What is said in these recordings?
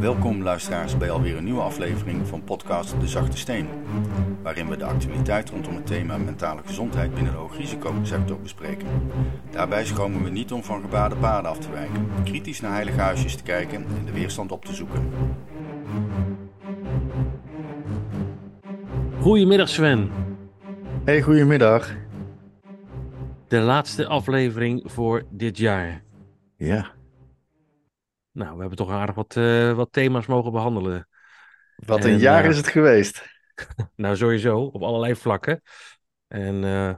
Welkom luisteraars bij alweer een nieuwe aflevering van podcast De Zachte Steen, waarin we de actualiteit rondom het thema mentale gezondheid binnen de hoogrisicosector bespreken. Daarbij schromen we niet om van gebaarde paden af te wijken, kritisch naar heilige huisjes te kijken en de weerstand op te zoeken. Goedemiddag Sven. Hey, goedemiddag. De laatste aflevering voor dit jaar. Ja, Nou, we hebben toch aardig wat, eh, wat thema's mogen behandelen. wat een En, jaar eh, is het geweest. Nou, sowieso, op allerlei vlakken. En eh,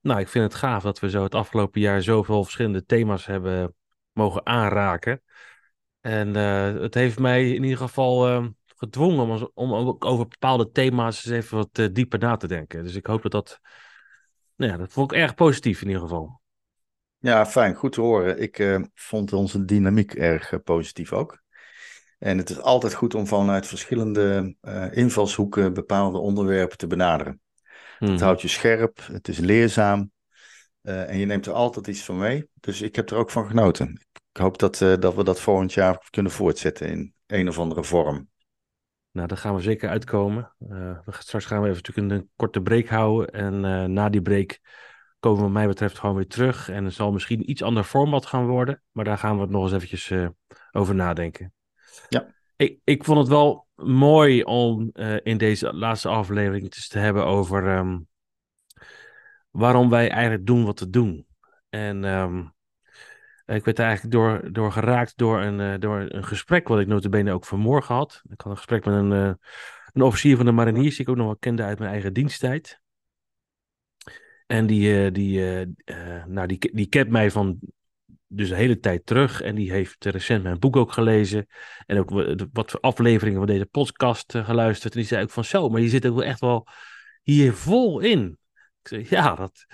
nou, ik vind het gaaf dat we zo het afgelopen jaar zoveel verschillende thema's hebben mogen aanraken. En het heeft mij in ieder geval eh, gedwongen om, om ook over bepaalde thema's eens even wat dieper na te denken. Dus ik hoop dat dat, nou ja, dat vond ik erg positief in ieder geval. Ja, fijn, goed te horen. Ik eh, vond onze dynamiek erg eh, positief ook. En het is altijd goed om vanuit verschillende eh, invalshoeken bepaalde onderwerpen te benaderen. Het houdt je scherp, het is leerzaam en je neemt er altijd iets van mee. Dus ik heb er ook van genoten. Ik hoop dat, dat we dat volgend jaar kunnen voortzetten in een of andere vorm. Nou, daar gaan we zeker uitkomen. We straks gaan we even natuurlijk een, korte break houden. En na die break komen wat mij betreft gewoon weer terug. En het zal misschien iets ander format gaan worden. Maar daar gaan we het nog eens eventjes eh, over nadenken. Ja. Ik, ik vond het wel mooi om eh, in deze laatste aflevering eens te hebben over ehm, waarom wij eigenlijk doen wat we doen. En ehm, ik werd er eigenlijk door, door geraakt door een, eh, door een gesprek wat ik notabene ook vanmorgen had. Ik had een gesprek met een, een officier van de mariniers die ik ook nog wel kende uit mijn eigen diensttijd. En die, eh, die, eh, eh, nou, die, die kent mij van dus de hele tijd terug. En die heeft recent mijn boek ook gelezen. En ook wa- wat afleveringen van deze podcast geluisterd. En die zei ook van zo, maar je zit ook echt wel hier vol in. Ik zei, ja, dat,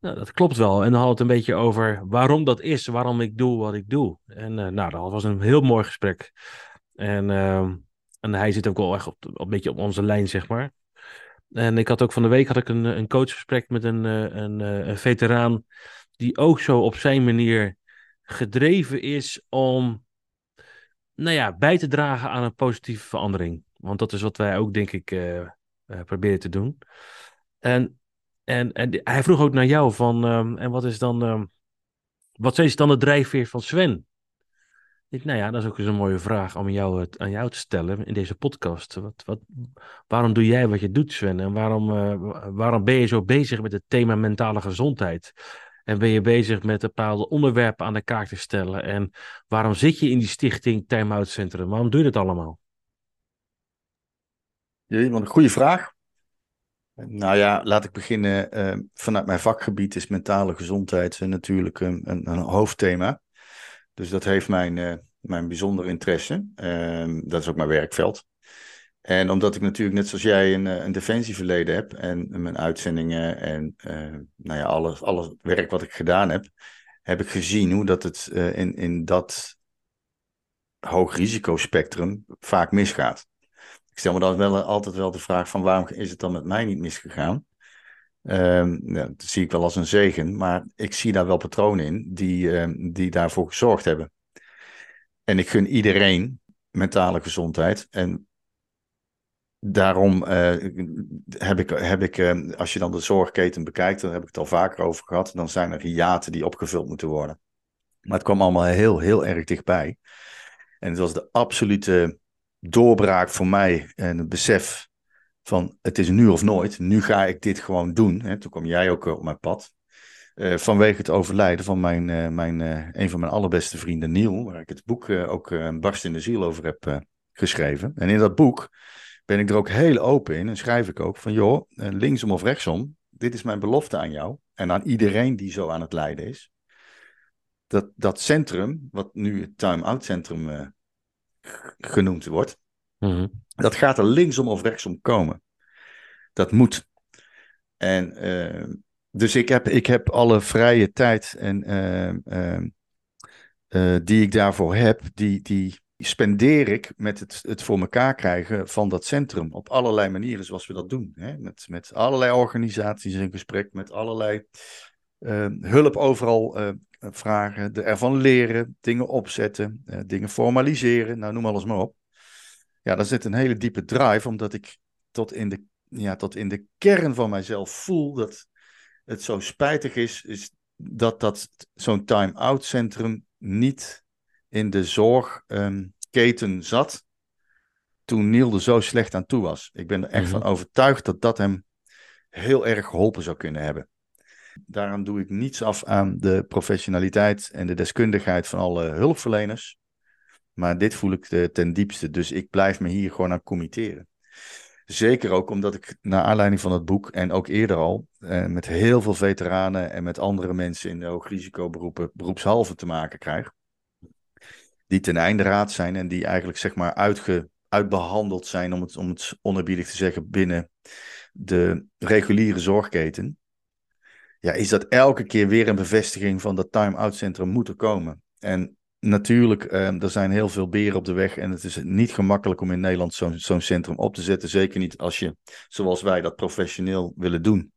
nou, dat klopt wel. En dan had het een beetje over waarom dat is, waarom ik doe wat ik doe. En nou, dat was een heel mooi gesprek. En, ehm, en hij zit ook wel echt op, een beetje op onze lijn, zeg maar. En ik had ook van de week had ik een, een coachgesprek met een, eh, een, eh, een veteraan die ook zo op zijn manier gedreven is om nou ja, bij te dragen aan een positieve verandering. Want dat is wat wij ook, denk ik, eh, eh, proberen te doen. En, en, en hij vroeg ook naar jou van, ehm, en wat is dan, ehm, wat is dan de drijfveer van Sven? Nou ja, dat is ook eens een mooie vraag om jou, het- aan jou te stellen in deze podcast. Wat, wat, waarom doe jij wat je doet, Sven? En waarom, eh, wa- waarom ben je zo bezig met het thema mentale gezondheid? En ben je bezig met bepaalde onderwerpen aan de kaak te stellen? En waarom zit je in die stichting Time Out Centrum? Waarom doe je dat allemaal? Jee, wat een goede vraag. Nou ja, laat ik beginnen. eh, vanuit mijn vakgebied is mentale gezondheid eh, natuurlijk een, een, een hoofdthema. Dus dat heeft mijn, eh, mijn bijzondere interesse. Ehm, dat is ook mijn werkveld. En omdat ik natuurlijk net zoals jij een, eh, een defensieverleden heb en mijn uitzendingen en eh, nou ja, alles, alles werk wat ik gedaan heb, heb ik gezien hoe dat het in, in dat hoog risicospectrum vaak misgaat. Ik stel me dan wel altijd wel de vraag van waarom is het dan met mij niet misgegaan? Ehm, ja, dat zie ik wel als een zegen, maar ik zie daar wel patronen in die, ehm, die daarvoor gezorgd hebben. En ik gun iedereen mentale gezondheid. En daarom eh, heb ik, heb ik eh, als je dan de zorgketen bekijkt, daar heb ik het al vaker over gehad, dan zijn er hiaten die opgevuld moeten worden. Maar het kwam allemaal heel, heel erg dichtbij. En het was de absolute doorbraak voor mij en het besef van het is nu of nooit. Nu ga ik dit gewoon doen. Hè. Toen kwam jij ook eh, op mijn pad. Eh, vanwege het overlijden van mijn, eh, mijn, een van mijn allerbeste vrienden Niel, waar ik het boek ook eh, Barst in de Ziel over heb geschreven. En in dat boek ben ik er ook heel open in en schrijf ik ook van joh, linksom of rechtsom, dit is mijn belofte aan jou en aan iedereen die zo aan het lijden is. Dat, dat centrum, wat nu het time-out centrum eh, g- genoemd wordt, Mhm. dat gaat er linksom of rechtsom komen. Dat moet. En eh, dus ik heb, ik heb alle vrije tijd en, eh, eh, eh, die ik daarvoor heb, die, die spendeer ik met het, het voor elkaar krijgen van dat centrum. Op allerlei manieren zoals we dat doen. Hè? Met, met allerlei organisaties in gesprek, met allerlei eh, hulp overal vragen, ervan leren, dingen opzetten, dingen formaliseren, nou noem alles maar op. Ja, daar zit een hele diepe drive, omdat ik tot in de, ja, tot in de kern van mijzelf voel dat het zo spijtig is, is dat, dat zo'n time-out centrum niet in de zorgketen um, zat toen Neil er zo slecht aan toe was. Ik ben er echt van mhm. overtuigd dat dat hem heel erg geholpen zou kunnen hebben. Daarom doe ik niets af aan de professionaliteit en de deskundigheid van alle hulpverleners. Maar dit voel ik de, ten diepste, dus ik blijf me hier gewoon aan committeren. Zeker ook omdat ik, naar aanleiding van het boek en ook eerder al, eh, met heel veel veteranen en met andere mensen in hoogrisicoberoepen beroepshalve te maken krijg. Die ten einde raad zijn en die eigenlijk zeg maar uitge, uitbehandeld zijn, om het, om het onerbiedig te zeggen, binnen de reguliere zorgketen. Ja, is dat elke keer weer een bevestiging van dat time-out centrum moet er komen. En natuurlijk, eh, er zijn heel veel beren op de weg en het is niet gemakkelijk om in Nederland zo'n zo'n centrum op te zetten. Zeker niet als je, zoals wij, dat professioneel willen doen.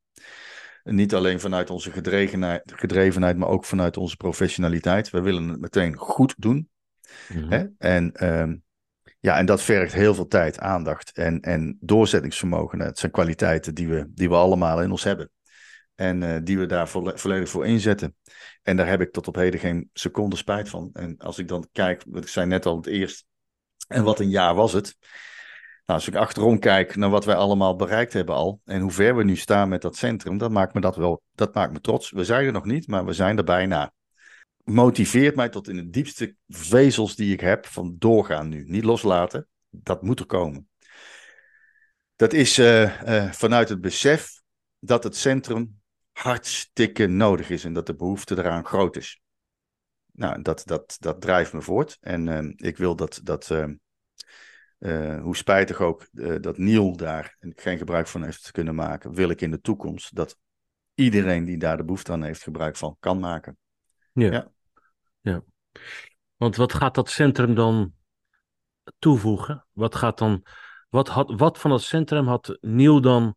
niet alleen vanuit onze gedrevenheid, gedrevenheid, maar ook vanuit onze professionaliteit. We willen het meteen goed doen. Mhm. hè? En, ehm, ja, en dat vergt heel veel tijd, aandacht en, en doorzettingsvermogen. Het zijn kwaliteiten die we, die we allemaal in ons hebben. En uh, die we daar volledig voor inzetten. En daar heb ik tot op heden geen seconde spijt van. En als ik dan kijk, wat ik zei net al het eerst, en wat een jaar was het. Nou, als ik achterom kijk naar wat wij allemaal bereikt hebben al. En hoe ver we nu staan met dat centrum, dat maakt me dat wel, dat maakt me trots. We zijn er nog niet, maar we zijn er bijna. Motiveert mij tot in de diepste vezels die ik heb van doorgaan nu. Niet loslaten, dat moet er komen. Dat is uh, uh, vanuit het besef dat het centrum hartstikke nodig is en dat de behoefte eraan groot is. Nou, dat, dat, dat drijft me voort. En uh, ik wil dat, dat uh, hoe spijtig ook uh, dat Niel daar geen gebruik van heeft kunnen maken, wil ik in de toekomst dat iedereen die daar de behoefte aan heeft gebruik van kan maken. Ja. ja. ja. Want wat gaat dat centrum dan toevoegen? Wat gaat dan, wat, had, wat van het centrum had Niel dan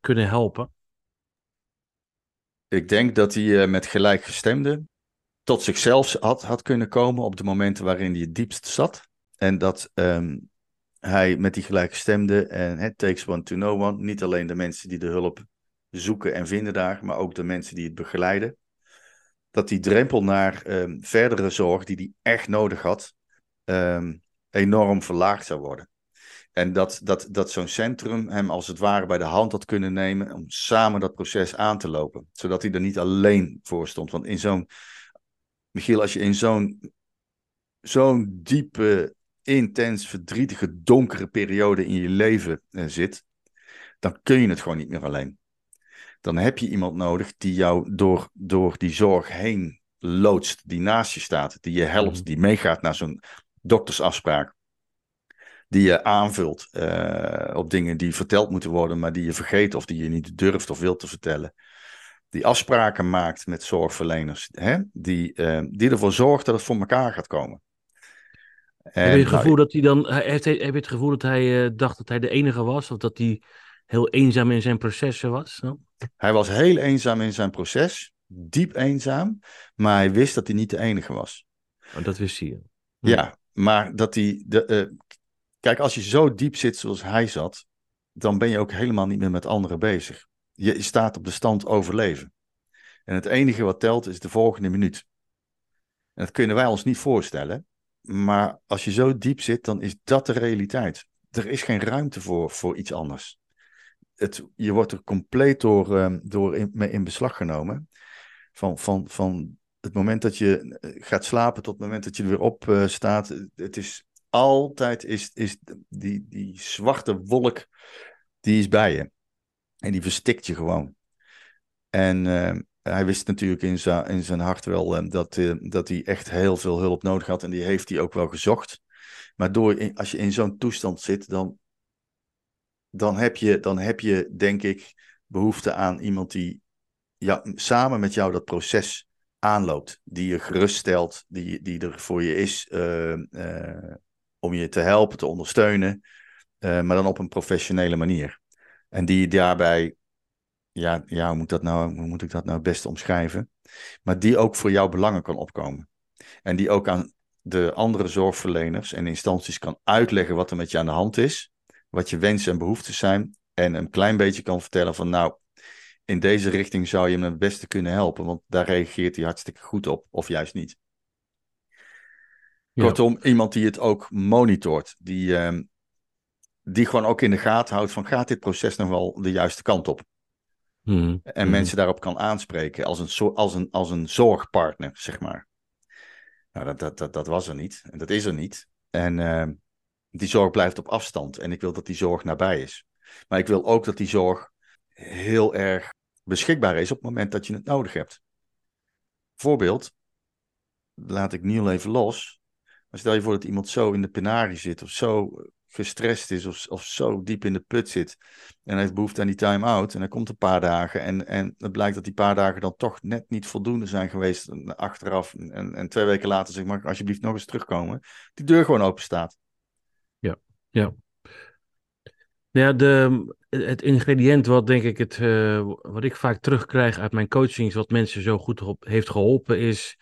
kunnen helpen? Ik denk dat hij uh, met gelijkgestemden tot zichzelf had, had kunnen komen op de momenten waarin hij het diepst zat. En dat um, hij met die gelijkgestemden en het takes one to know one, niet alleen de mensen die de hulp zoeken en vinden daar, maar ook de mensen die het begeleiden. Dat die drempel naar um, verdere zorg die hij echt nodig had, um, enorm verlaagd zou worden. En dat, dat, dat zo'n centrum hem als het ware bij de hand had kunnen nemen om samen dat proces aan te lopen. Zodat hij er niet alleen voor stond. Want in zo'n, Michiel, als je in zo'n zo'n diepe, intens, verdrietige, donkere periode in je leven eh, zit, dan kun je het gewoon niet meer alleen. Dan heb je iemand nodig die jou door, door die zorg heen loodst, die naast je staat, die je helpt, mhm. die meegaat naar zo'n doktersafspraak die je aanvult uh, op dingen die verteld moeten worden, maar die je vergeet of die je niet durft of wilt te vertellen. Die afspraken maakt met zorgverleners, hè? Die, uh, die ervoor zorgt dat het voor elkaar gaat komen. En, heb je het nou, gevoel dat hij dan, heeft, heb je het gevoel dat hij uh, dacht dat hij de enige was, of dat hij heel eenzaam in zijn processen was? Hij was heel eenzaam in zijn proces, diep eenzaam, maar hij wist dat hij niet de enige was. Oh, dat wist hij. Ja, ja maar dat hij, de, Kijk, als je zo diep zit zoals hij zat, dan ben je ook helemaal niet meer met anderen bezig. Je staat op de stand overleven. En het enige wat telt is de volgende minuut. En dat kunnen wij ons niet voorstellen. Maar als je zo diep zit, dan is dat de realiteit. Er is geen ruimte voor, voor iets anders. Het, je wordt er compleet door, um, door in, in beslag genomen. Van, van, van het moment dat je eh, gaat slapen tot het moment dat je er weer op uh, staat. Het is altijd is, is die, die zwarte wolk, die is bij je. En die verstikt je gewoon. En uh, hij wist natuurlijk in zijn, in zijn hart wel uh, dat, uh, dat hij echt heel veel hulp nodig had. En die heeft hij ook wel gezocht. Maar door, als je in zo'n toestand zit, dan, dan, heb je, dan heb je, denk ik, behoefte aan iemand die ja, samen met jou dat proces aanloopt. Die je geruststelt, die, die er voor je is om je te helpen, te ondersteunen, uh, maar dan op een professionele manier. En die daarbij ja, ja hoe, moet dat nou, hoe moet ik dat nou beste omschrijven? Maar die ook voor jouw belangen kan opkomen. En die ook aan de andere zorgverleners en instanties kan uitleggen wat er met je aan de hand is, wat je wensen en behoeftes zijn, en een klein beetje kan vertellen van nou, in deze richting zou je hem het beste kunnen helpen, want daar reageert hij hartstikke goed op, of juist niet. Kortom, iemand die het ook monitort, die, ehm, die gewoon ook in de gaten houdt van gaat dit proces nog wel de juiste kant op? Mhm. En Mhm. mensen daarop kan aanspreken als een, zo- als een, als een zorgpartner, zeg maar. Nou, dat, dat, dat, dat was er niet. En dat is er niet. En ehm, die zorg blijft op afstand. En ik wil dat die zorg nabij is. Maar ik wil ook dat die zorg heel erg beschikbaar is op het moment dat je het nodig hebt. Voorbeeld, laat ik Niel even los. Maar stel je voor dat iemand zo in de penarie zit, of zo gestrest is, of, of zo diep in de put zit. En hij heeft behoefte aan die time-out. En hij komt een paar dagen. En, en het blijkt dat die paar dagen dan toch net niet voldoende zijn geweest. En Achteraf. En, en twee weken later zeg maar, alsjeblieft nog eens terugkomen. Die deur gewoon open staat. Ja, de, het ingrediënt wat denk ik het, eh, wat ik vaak terugkrijg uit mijn coachings, wat mensen zo goed op heeft geholpen, is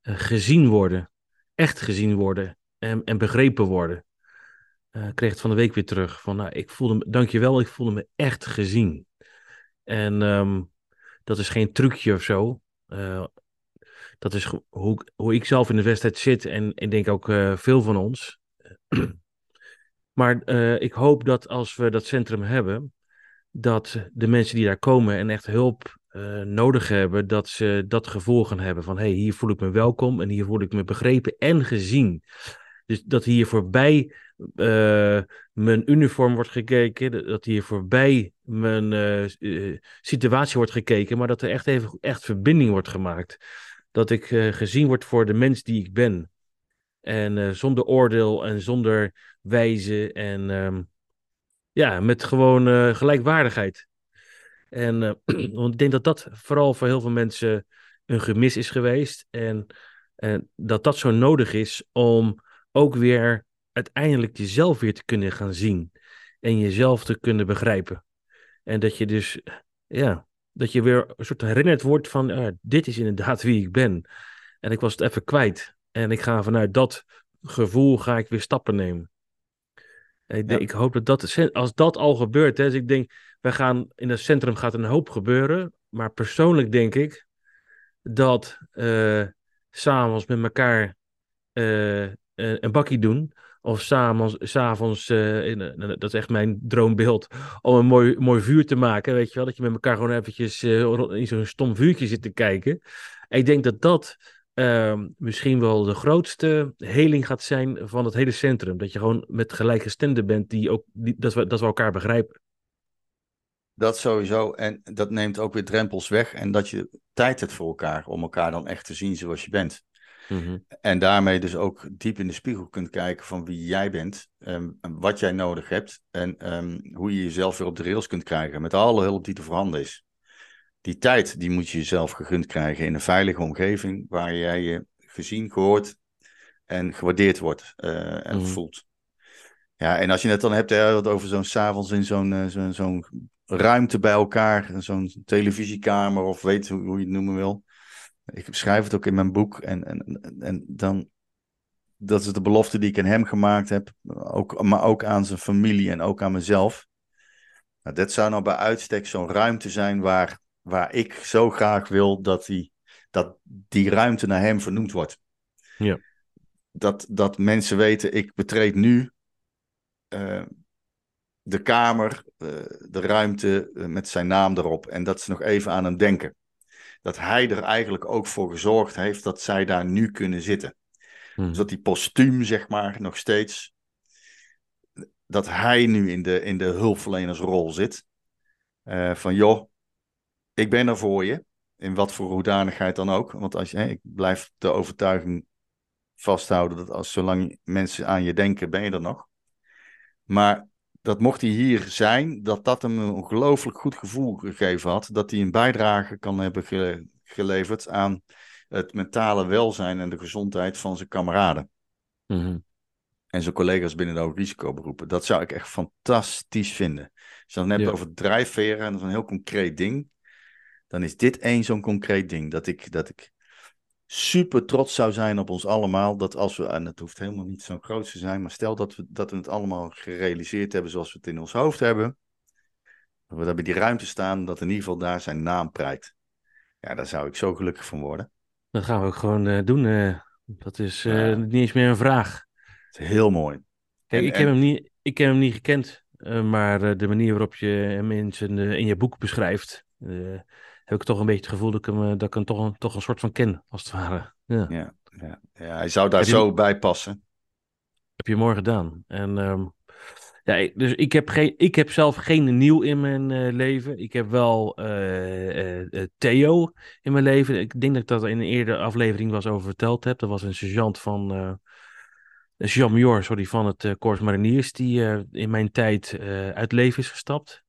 eh, gezien worden. Echt gezien worden en, en begrepen worden. Ik kreeg het van de week weer terug. Van, nou, ik voelde me, dankjewel, ik voelde me echt gezien. En ehm, dat is geen trucje of zo. Eh, dat is hoe, hoe ik zelf in de wedstrijd zit en ik denk ook eh, veel van ons. Maar ik hoop dat als we dat centrum hebben, dat de mensen die daar komen en echt hulp eh, nodig hebben, dat ze dat gevoel gaan hebben van hey, hier voel ik me welkom en hier voel ik me begrepen en gezien. Dus dat hier voorbij eh, mijn uniform wordt gekeken, dat- hier voorbij mijn eh, situatie wordt gekeken, maar dat er echt even echt verbinding wordt gemaakt. Dat ik gezien word voor de mens die ik ben. En zonder oordeel en zonder wijze en ehm, ja, met gewoon gelijkwaardigheid. En eh, want ik denk dat dat vooral voor heel veel mensen een gemis is geweest. En, en dat dat zo nodig is om ook weer uiteindelijk jezelf weer te kunnen gaan zien. En jezelf te kunnen begrijpen. En dat je dus, ja, dat je weer een soort herinnerd wordt van, ah, dit is inderdaad wie ik ben. En ik was het even kwijt. En ik ga vanuit dat gevoel ga ik weer stappen nemen. En ik, denk- Ja. ik hoop dat dat, als dat al gebeurt, hè, dus ik denk, wij gaan in het centrum gaat een hoop gebeuren. Maar persoonlijk denk ik dat s s'avonds met elkaar eh, een bakkie doen. Of s'avonds, s'avonds een- dat is echt mijn droombeeld, om een mooi, mooi vuur te maken. Weet je wel, dat je met elkaar gewoon eventjes in zo'n stom vuurtje zit te kijken. En ik denk dat dat ehm, misschien wel de grootste heling gaat zijn van het hele centrum. Dat je gewoon met gelijkgestemden bent die ook, die, dat, we, dat we elkaar begrijpen. Dat sowieso. En dat neemt ook weer drempels weg. En dat je tijd hebt voor elkaar. Om elkaar dan echt te zien zoals je bent. Mhm. En daarmee dus ook diep in de spiegel kunt kijken van wie jij bent. en wat jij nodig hebt. En ehm, hoe je jezelf weer op de rails kunt krijgen. Met alle hulp die te voorhanden is. Die tijd die moet je jezelf gegund krijgen in een veilige omgeving. Waar jij je gezien, gehoord en gewaardeerd wordt eh, en Mhm. voelt. Ja, en als je het dan hebt hè, wat over zo'n s'avonds in zo'n eh, zo'n zo'n ruimte bij elkaar, zo'n televisiekamer of weet hoe, hoe je het noemen wil. Ik beschrijf het ook in mijn boek en, en, en- en dan, dat is de belofte die ik aan hem gemaakt heb, ook, maar ook aan zijn familie en ook aan mezelf. Nou, dat zou nou bij uitstek zo'n ruimte zijn waar, waar ik zo graag wil dat die, dat die ruimte naar hem vernoemd wordt. Ja. Dat, dat mensen weten, ik betreed nu eh, de kamer, eh, de ruimte eh, met zijn naam erop. En dat ze nog even aan hem denken. Dat hij er eigenlijk ook voor gezorgd heeft dat zij daar nu kunnen zitten. Mhm. Dus dat die postuum, zeg maar, nog steeds. Dat hij nu in de, in de hulpverlenersrol zit. Eh, van joh, ik ben er voor je. In wat voor hoedanigheid dan ook. Want als je, hè, ik blijf de overtuiging vasthouden dat als zolang mensen aan je denken, ben je er nog. Maar dat mocht hij hier zijn, dat dat hem een ongelooflijk goed gevoel gegeven had. Dat hij een bijdrage kan hebben ge- geleverd aan het mentale welzijn en de gezondheid van zijn kameraden. Mhm. en zijn collega's binnen de risicoberoepen. Dat zou ik echt fantastisch vinden. Als je dan net Ja. over drijfveren en dat is een heel concreet ding, dan is dit één zo'n concreet ding. Dat ik, dat ik super trots zou zijn op ons allemaal. Dat als we, en het hoeft helemaal niet zo groot te zijn, maar stel dat we, dat we het allemaal gerealiseerd hebben zoals we het in ons hoofd hebben. Dat we daar bij die ruimte staan, dat in ieder geval daar zijn naam prijkt. Ja, daar zou ik zo gelukkig van worden. Dat gaan we ook gewoon eh, doen. eh. dat is Ja. niet eens meer een vraag. Het is heel mooi. Kijk, En- ik, en- heb hem niet, ik heb hem niet gekend, maar de manier waarop je hem in, zijn, in je boek beschrijft, heb ik toch een beetje het gevoel dat ik hem, eh, dat ik hem toch, een, toch een soort van ken, als het ware. Ja, Ja, ja, ja, hij zou daar Heb je- zo bij passen. heb je mooi gedaan. En ehm, ja, dus ik heb, geen, ik heb zelf geen nieuw in mijn eh, leven. Ik heb wel eh, Theo in mijn leven. Ik denk dat ik dat in een eerdere aflevering was over verteld heb. Dat was een sergeant van... een sergeant-major, sorry, van het Corps Mariniers, die in mijn tijd uit leven is gestapt.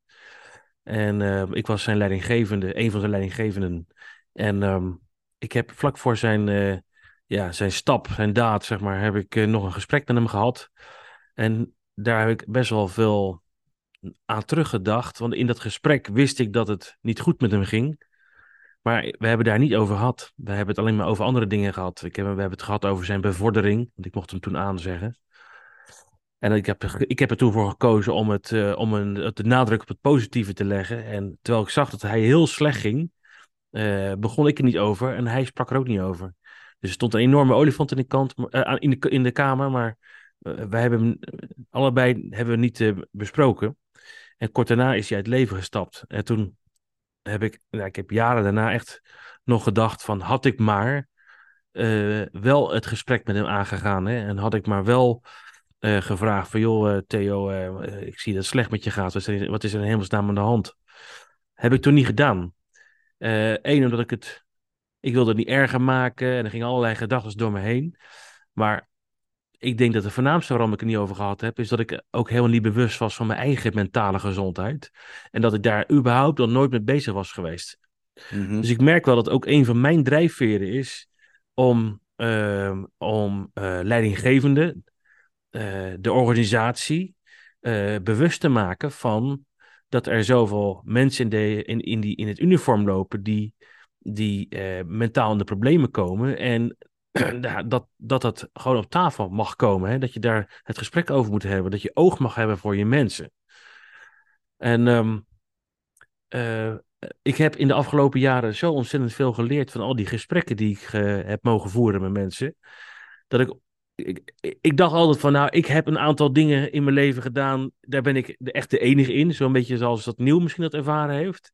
En eh, ik was zijn leidinggevende, een van zijn leidinggevenden. En ehm, ik heb vlak voor zijn, eh, ja, zijn stap, zijn daad, zeg maar, heb ik eh, nog een gesprek met hem gehad. En daar heb ik best wel veel aan teruggedacht. Want in dat gesprek wist ik dat het niet goed met hem ging. Maar we hebben daar niet over gehad. We hebben het alleen maar over andere dingen gehad. Ik we hebben het gehad over zijn bevordering. Want ik mocht hem toen aanzeggen. En ik heb, ik heb er toen voor gekozen om, het, eh, om een, de nadruk op het positieve te leggen. En terwijl ik zag dat hij heel slecht ging, eh, begon ik er niet over. En hij sprak er ook niet over. Dus er stond een enorme olifant in de, kant, eh, in de, in de kamer. Maar wij hebben allebei hebben we niet besproken. En kort daarna is hij uit het leven gestapt. En toen heb ik, nou, ik heb jaren daarna echt nog gedacht van had ik maar wel het gesprek met hem aangegaan. Hè? En had ik maar wel eh, gevraagd van joh eh, Theo, eh, ik zie dat het slecht met je gaat. Wat is er, wat is er in hemelsnaam aan de hand? Heb ik toen niet gedaan. Eén, omdat ik het, ik wilde het niet erger maken en er gingen allerlei gedachten door me heen. Maar ik denk dat de voornaamste waarom ik het niet over gehad heb, is dat ik ook helemaal niet bewust was van mijn eigen mentale gezondheid. En dat ik daar überhaupt nog nooit mee bezig was geweest. Mhm. Dus ik merk wel dat ook een van mijn drijfveren is om, ehm, om leidinggevende, eh, de organisatie, eh, bewust te maken van dat er zoveel mensen in, de, in, in, die, in het uniform lopen die, die eh, mentaal in de problemen komen. En dat, dat dat gewoon op tafel mag komen. Hè? Dat je daar het gesprek over moet hebben. Dat je oog mag hebben voor je mensen. En ehm, eh, ik heb in de afgelopen jaren zo ontzettend veel geleerd van al die gesprekken die ik heb mogen voeren met mensen. Dat ik, ik, ik dacht altijd van, nou, ik heb een aantal dingen in mijn leven gedaan. Daar ben ik echt de enige in. Zo'n beetje zoals dat Nieuw misschien dat ervaren heeft.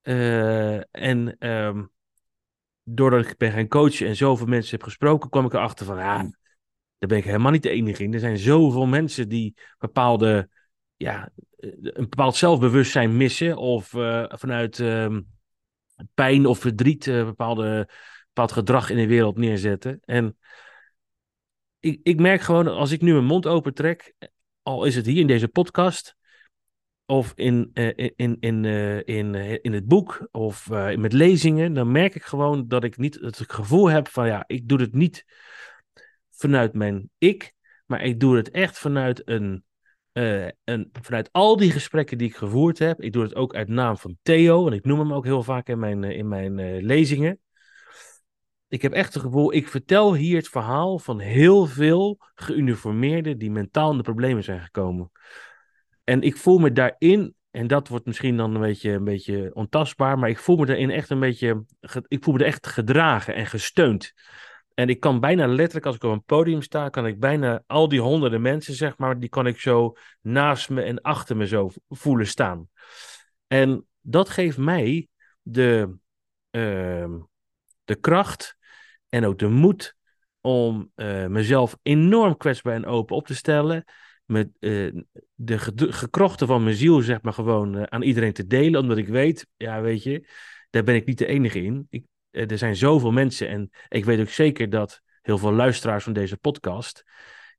Eh, en ehm, doordat ik ben gaan coachen en zoveel mensen heb gesproken, kwam ik erachter van, ja, daar ben ik helemaal niet de enige in. Er zijn zoveel mensen die bepaalde, ja, een bepaald zelfbewustzijn missen of eh, vanuit ehm, pijn of verdriet eh, bepaalde, bepaald gedrag in de wereld neerzetten. En ik, ik merk gewoon, als ik nu mijn mond open trek, al is het hier in deze podcast, of in, eh, in, in, in, eh, in, eh, in het boek, of met lezingen, dan merk ik gewoon dat ik niet het gevoel heb van, ja, ik doe het niet vanuit mijn ik, maar ik doe het echt vanuit een, vanuit al die gesprekken die ik gevoerd heb. Ik doe het ook uit naam van Theo, en ik noem hem ook heel vaak in mijn, in mijn lezingen. Ik heb echt het gevoel, ik vertel hier het verhaal van heel veel geuniformeerden die mentaal in de problemen zijn gekomen. En ik voel me daarin, en dat wordt misschien dan een beetje, een beetje ontastbaar, maar ik voel me daarin echt een beetje, ik voel me er echt gedragen en gesteund. En ik kan bijna letterlijk, als ik op een podium sta, kan ik bijna al die honderden mensen, zeg maar, die kan ik zo naast me en achter me zo voelen staan. En dat geeft mij de, ehm, de kracht en ook de moed om eh, mezelf enorm kwetsbaar en open op te stellen. Met eh, de gekrochten van mijn ziel, zeg maar, gewoon eh, aan iedereen te delen. Omdat ik weet, ja, weet je, daar ben ik niet de enige in. Ik, er zijn zoveel mensen en ik weet ook zeker dat heel veel luisteraars van deze podcast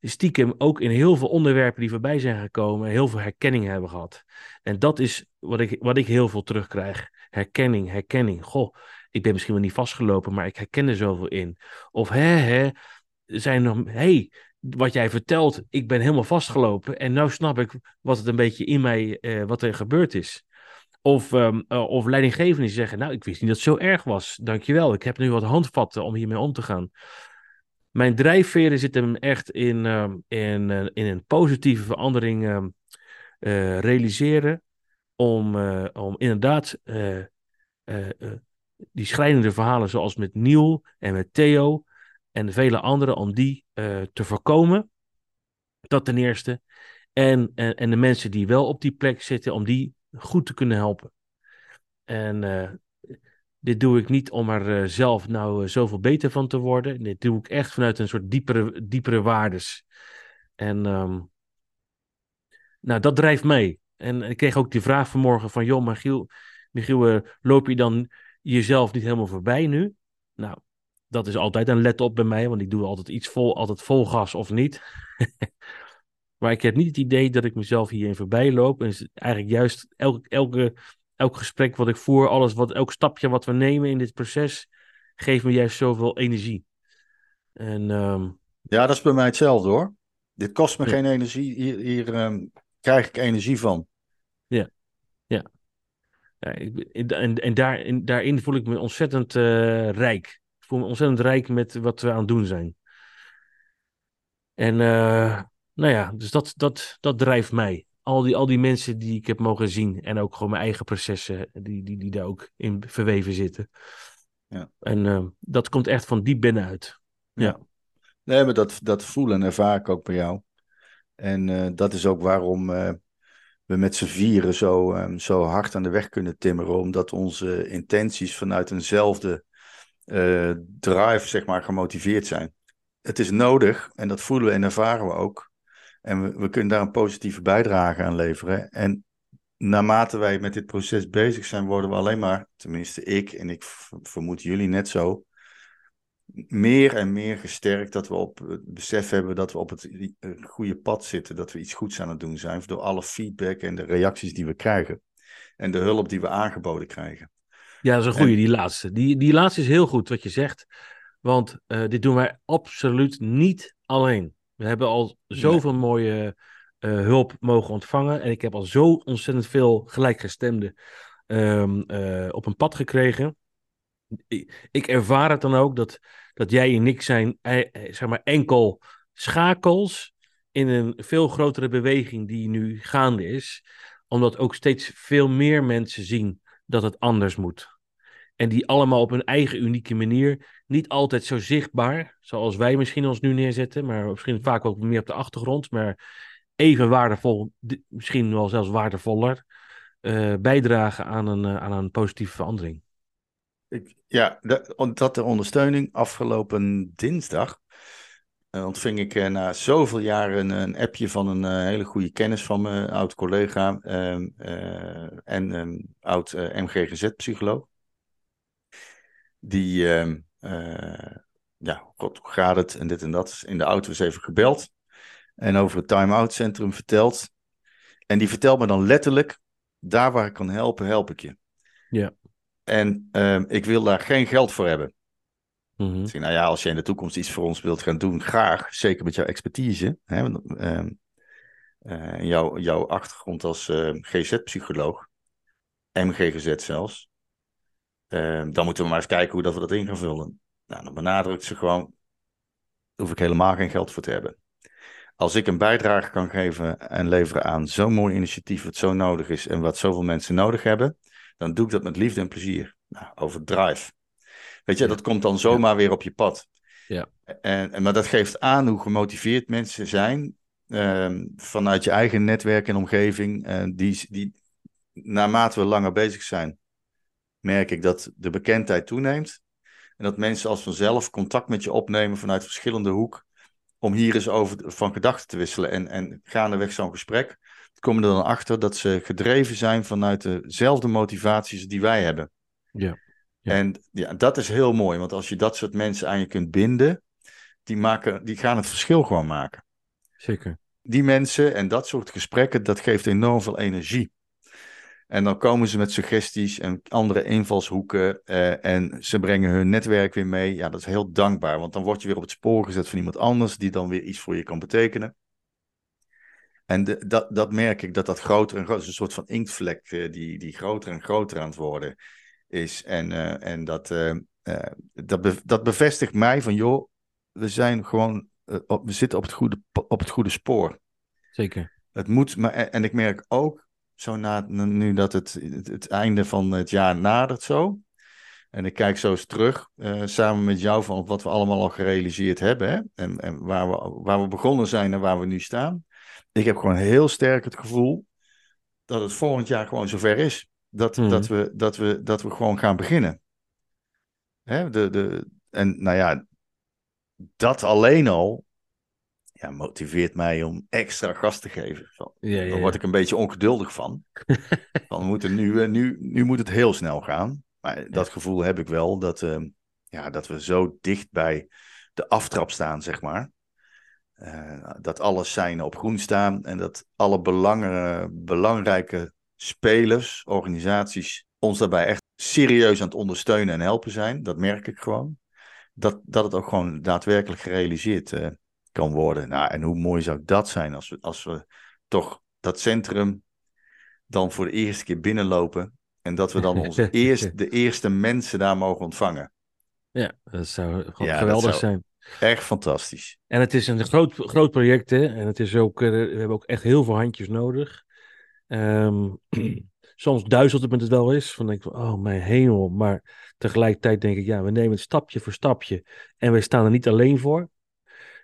stiekem ook in heel veel onderwerpen die voorbij zijn gekomen, heel veel herkenning hebben gehad. En dat is wat ik, wat ik heel veel terugkrijg. Herkenning, herkenning. Goh, ik ben misschien wel niet vastgelopen, maar ik herken er zoveel in. Of hè, hè, zijn nog, hey, wat jij vertelt, ik ben helemaal vastgelopen en nu snap ik wat het een beetje in mij, eh, wat er gebeurd is. Of, um, of leidinggevenden die zeggen, nou, ik wist niet dat het zo erg was. Dankjewel, ik heb nu wat handvatten om hiermee om te gaan. Mijn drijfveren zitten hem echt in, uh, in, uh, in een positieve verandering uh, realiseren. Om, om inderdaad die schrijnende verhalen zoals met Niel en met Theo en vele anderen, om die te voorkomen. Dat ten eerste. En, en, de mensen die wel op die plek zitten, om die goed te kunnen helpen. En dit doe ik niet om er uh, zelf nou zoveel beter van te worden. Dit doe ik echt vanuit een soort diepere, diepere waardes. En um, nou, dat drijft mee. En ik kreeg ook die vraag vanmorgen van... joh, Michiel, Michiel loop je dan jezelf niet helemaal voorbij nu? Nou, dat is altijd een let op bij mij... want ik doe altijd iets vol, altijd vol gas of niet. maar ik heb niet het idee dat ik mezelf hierin voorbij loop. En is eigenlijk juist elke... elke elk gesprek wat ik voer, alles wat, elk stapje wat we nemen in dit proces, geeft me juist zoveel energie. En, um... Ja, dat is bij mij hetzelfde hoor. Dit kost me ja. geen energie, hier, hier um, krijg ik energie van. Ja, en en daar, in, daarin voel ik me ontzettend uh, rijk. Ik voel me ontzettend rijk met wat we aan het doen zijn. En uh, nou ja, dus dat, dat, dat drijft mij al die, al die mensen die ik heb mogen zien. En ook gewoon mijn eigen processen die, die, die daar ook in verweven zitten. Ja. En uh, dat komt echt van diep binnenuit. Ja. ja. Nee, maar dat, dat voelen en ervaar ik ook bij jou. En dat is ook waarom we met z'n vieren zo, um, zo hard aan de weg kunnen timmeren. Omdat onze intenties vanuit eenzelfde drive, zeg maar, gemotiveerd zijn. Het is nodig, en dat voelen we en ervaren we ook en we, we kunnen daar een positieve bijdrage aan leveren. En naarmate wij met dit proces bezig zijn, worden we alleen maar, tenminste ik en ik vermoed jullie net zo, meer en meer gesterkt dat we op het besef hebben dat we op het goede pad zitten, dat we iets goeds aan het doen zijn, door alle feedback en de reacties die we krijgen en de hulp die we aangeboden krijgen. Ja, dat is een goede, en... die laatste. Die, die laatste is heel goed wat je zegt, want uh, dit doen wij absoluut niet alleen. We hebben al zoveel nee. mooie uh, hulp mogen ontvangen. En ik heb al zo ontzettend veel gelijkgestemden um, uh, op een pad gekregen. Ik, ik, ervaar het dan ook dat, dat jij en ik zijn eh, zeg maar enkel schakels in een veel grotere beweging die nu gaande is. Omdat ook steeds veel meer mensen zien dat het anders moet. En die allemaal op hun eigen unieke manier, niet altijd zo zichtbaar, zoals wij misschien ons nu neerzetten, maar misschien vaak ook meer op de achtergrond, maar even waardevol, misschien wel zelfs waardevoller, uh, bijdragen aan een, aan een positieve verandering. Ik, ja, dat, de ondersteuning. Afgelopen dinsdag uh, ontving ik na zoveel jaren een, appje van een hele goede kennis van me, oud collega ehm, en um, oud MGGZ-psycholoog die, uh, ja, hoe gaat het en dit en dat, in de auto is even gebeld en over het time-out centrum verteld. En die vertelt me dan letterlijk, daar waar ik kan helpen, help ik je. Ja. En uh, ik wil daar geen geld voor hebben. Dus, nou ja, als je in de toekomst iets voor ons wilt gaan doen, graag. Zeker met jouw expertise. Hè, uh, uh, jouw, jouw achtergrond als uh, GZ-psycholoog. MGGZ zelfs. Dan moeten we maar eens kijken hoe dat we dat in gaan vullen. Nou, dan benadrukt ze gewoon, hoef ik helemaal geen geld voor te hebben. Als ik een bijdrage kan geven en leveren aan zo'n mooi initiatief wat zo nodig is en wat zoveel mensen nodig hebben, dan doe ik dat met liefde en plezier. Nou, over drive. Weet je, ja. dat komt dan zomaar ja. weer op je pad. Ja. En, en, maar dat geeft aan hoe gemotiveerd mensen zijn uh, vanuit je eigen netwerk en omgeving, uh, die, die naarmate we langer bezig zijn, merk ik dat de bekendheid toeneemt. En dat mensen als vanzelf contact met je opnemen vanuit verschillende hoek. Om hier eens over van gedachten te wisselen. En, en gaandeweg zo'n gesprek komen er dan achter dat ze gedreven zijn vanuit dezelfde motivaties die wij hebben. Ja. ja. En ja, dat is heel mooi. Want als je dat soort mensen aan je kunt binden, die, maken, die gaan het verschil gewoon maken. Zeker. Die mensen en dat soort gesprekken, dat geeft enorm veel energie. En dan komen ze met suggesties en andere invalshoeken. eh, en ze brengen hun netwerk weer mee. Ja, dat is heel dankbaar. Want dan word je weer op het spoor gezet van iemand anders. die dan weer iets voor je kan betekenen. En de- dat, dat merk ik dat dat groter en groter is. Een soort van inktvlek eh, die, die groter en groter aan het worden is. En, eh, en dat, eh, dat, be- dat bevestigt mij van joh, we zijn gewoon. op, we zitten op het, goede, op het goede spoor. Zeker. Het moet, maar, en ik merk ook, zo na, nu dat het, het, het einde van het jaar nadert zo. En ik kijk zo eens terug, samen met jou, van wat we allemaal al gerealiseerd hebben. Hè? En, en waar, we, waar we begonnen zijn en waar we nu staan. Ik heb gewoon heel sterk het gevoel dat het volgend jaar gewoon zover is. Dat, Mhm. dat, we, dat, we, dat we gewoon gaan beginnen. Hè? De, de, en nou ja, dat alleen al ja, motiveert mij om extra gas te geven. Van, Ja, ja, dan ja. word ik een beetje ongeduldig van. we moeten nu, eh, nu, nu moet het heel snel gaan. Maar dat gevoel heb ik wel, dat, eh, ja, dat we zo dicht bij de aftrap staan, zeg maar. Eh, dat alle seinen op groen staan en dat alle belangen, belangrijke spelers, organisaties, ons daarbij echt serieus aan het ondersteunen en helpen zijn. Dat merk ik gewoon. Dat, dat het ook gewoon daadwerkelijk gerealiseerd eh, kan worden. Nou, en hoe mooi zou dat zijn als we, als we toch dat centrum dan voor de eerste keer binnenlopen. En dat we dan onze eerst, de eerste mensen daar mogen ontvangen. Ja, dat zou dat geweldig zou- zijn. Echt fantastisch. En het is een groot, groot project, hè. En het is ook, eh, we hebben ook echt heel veel handjes nodig. Ehm, soms duizelt het me het wel eens. Van denk ik, oh mijn hemel. Maar tegelijkertijd denk ik, ja, we nemen het stapje voor stapje. En wij staan er niet alleen voor.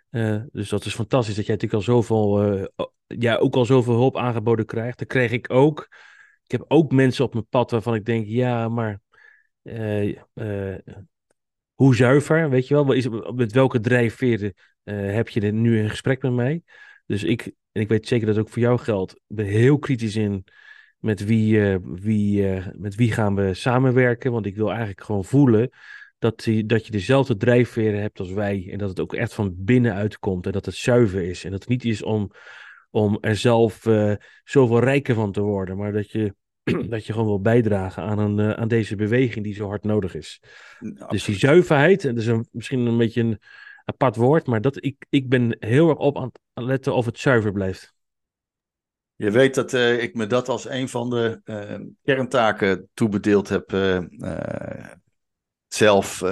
Eh, dus dat is fantastisch dat jij natuurlijk al zoveel, eh, ja, ook al zoveel hulp aangeboden krijgt. Dat kreeg ik ook. Ik heb ook mensen op mijn pad waarvan ik denk, ja, maar hoe zuiver, weet je wel? Met welke drijfveren eh, heb je er nu een gesprek met mij? Dus ik, en ik weet zeker dat het ook voor jou geldt, ben heel kritisch in met wie, eh, wie, eh, met wie gaan we samenwerken. Want ik wil eigenlijk gewoon voelen dat, dat je dezelfde drijfveren hebt als wij. En dat het ook echt van binnenuit komt en dat het zuiver is. En dat het niet is om, om er zelf zoveel rijker van te worden, maar dat je, dat je gewoon wil bijdragen aan, een, eh, aan deze beweging die zo hard nodig is. Dus die zuiverheid, en dat is een, misschien een beetje een apart woord, maar dat, ik, ik ben heel erg op aan het letten of het zuiver blijft. Je weet dat eh, ik me dat als een van de eh, kerntaken toebedeeld heb. zelf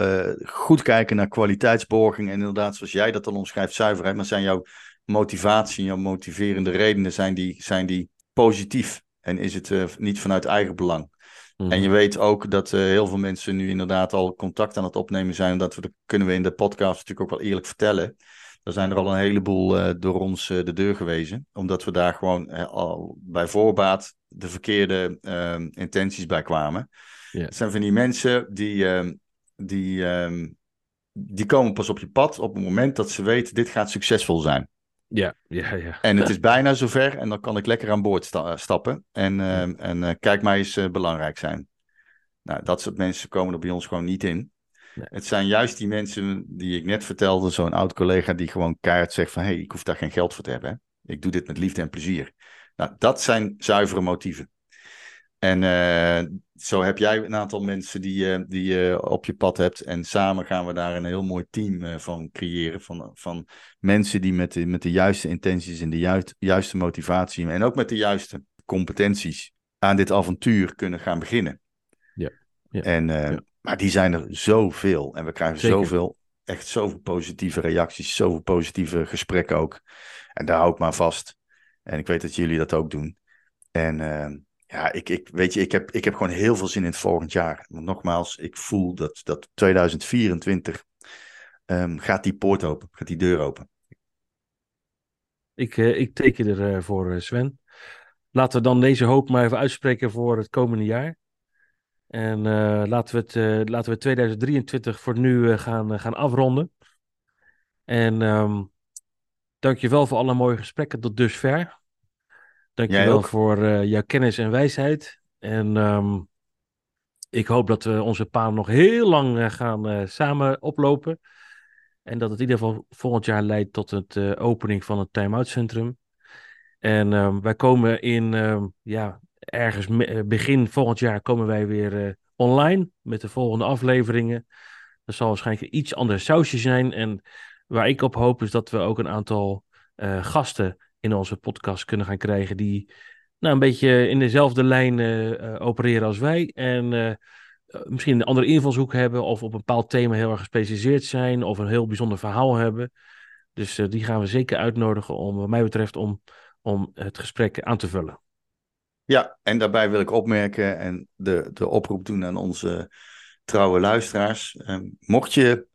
goed kijken naar kwaliteitsborging. En inderdaad, zoals jij dat dan omschrijft, zuiverheid. Maar zijn jouw motivatie, jouw motiverende redenen, zijn die, zijn die positief? En is het eh, niet vanuit eigen belang? Mhm. En je weet ook dat eh, heel veel mensen nu inderdaad al contact aan het opnemen zijn. Dat we, dat kunnen we in de podcast natuurlijk ook wel eerlijk vertellen. Er zijn er al een heleboel eh, door ons de deur gewezen. Omdat we daar gewoon al bij voorbaat de verkeerde ehm, intenties bij kwamen. Het zijn van die mensen die, ehm, die, ehm, die komen pas op je pad op het moment dat ze weten dit gaat succesvol zijn. Ja, ja, ja. En het is bijna zover en dan kan ik lekker aan boord sta- stappen. En, ehm, en eh, kijk mij eens eh, belangrijk zijn. Nou, dat soort mensen komen er bij ons gewoon niet in. Nee. Het zijn juist die mensen die ik net vertelde, zo'n oud collega die gewoon keihard zegt van... hé, hey, ik hoef daar geen geld voor te hebben. Hè? Ik doe dit met liefde en plezier. Nou, dat zijn zuivere motieven. En eh, zo heb jij een aantal mensen die, je die je op je pad hebt. En samen gaan we daar een heel mooi team eh, van creëren. Van, van mensen die met de, met de juiste intenties en de juist, juiste motivatie. En ook met de juiste competenties aan dit avontuur kunnen gaan beginnen. Ja, ja, En, eh, ja. Maar die zijn er zoveel. En we krijgen Zeker. zoveel, echt zoveel positieve reacties. Zoveel positieve gesprekken ook. En daar hou ik maar vast. En ik weet dat jullie dat ook doen. En eh, ja, ik, ik, weet je, ik heb, ik heb gewoon heel veel zin in het volgend jaar. Nogmaals, ik voel dat, dat 2024 ehm, gaat die poort open, gaat die deur open. Ik, eh, ik teken er eh, voor eh, Sven. Laten we dan deze hoop maar even uitspreken voor het komende jaar. En laten, we het, laten we 2023 voor nu gaan, gaan afronden. En ehm dankjewel voor alle mooie gesprekken tot dusver. Dankjewel voor eh, jouw kennis en wijsheid. En ehm, ik hoop dat we onze paden nog heel lang eh, gaan eh, samen oplopen. En dat het in ieder geval volgend jaar leidt tot het opening van het time-out centrum. En ehm, wij komen in, ehm, ja, ergens begin volgend jaar komen wij weer online met de volgende afleveringen. Dat zal waarschijnlijk een iets ander sausje zijn. En waar ik op hoop is dat we ook een aantal gasten in onze podcast kunnen gaan krijgen die nou, een beetje in dezelfde lijn opereren als wij. En misschien een andere invalshoek hebben of op een bepaald thema heel erg gespecialiseerd zijn of een heel bijzonder verhaal hebben. Dus die gaan we zeker uitnodigen om, wat mij betreft, om, om het gesprek aan te vullen. Ja, en daarbij wil ik opmerken en de, de oproep doen aan onze trouwe luisteraars. Mocht je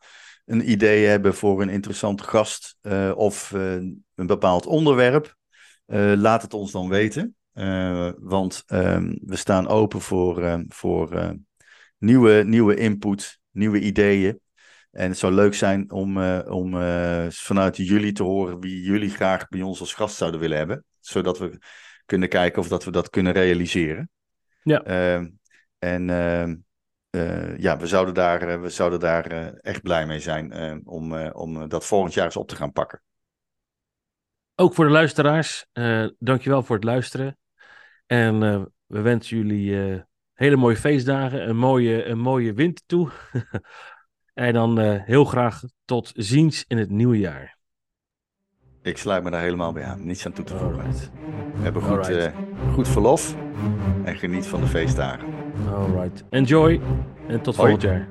een idee hebben voor een interessante gast of een bepaald onderwerp, laat het ons dan weten. want ehm, we staan open voor, voor nieuwe, nieuwe input, nieuwe ideeën. En het zou leuk zijn om, om vanuit jullie te horen wie jullie graag bij ons als gast zouden willen hebben. Zodat we kunnen kijken of dat we dat kunnen realiseren. Ja. Ehm, en ja, we zouden daar, we zouden daar echt blij mee zijn om, om dat volgend jaar eens op te gaan pakken. Ook voor de luisteraars, dankjewel voor het luisteren. En we wensen jullie hele mooie feestdagen, een mooie, een mooie winter toe. en dan heel graag tot ziens in het nieuwe jaar. Ik sluit me daar helemaal bij aan. Niets aan toe te voegen. We hebben goed, uh, goed verlof en geniet van de feestdagen. Alright. Enjoy en tot Hoi. volgend jaar.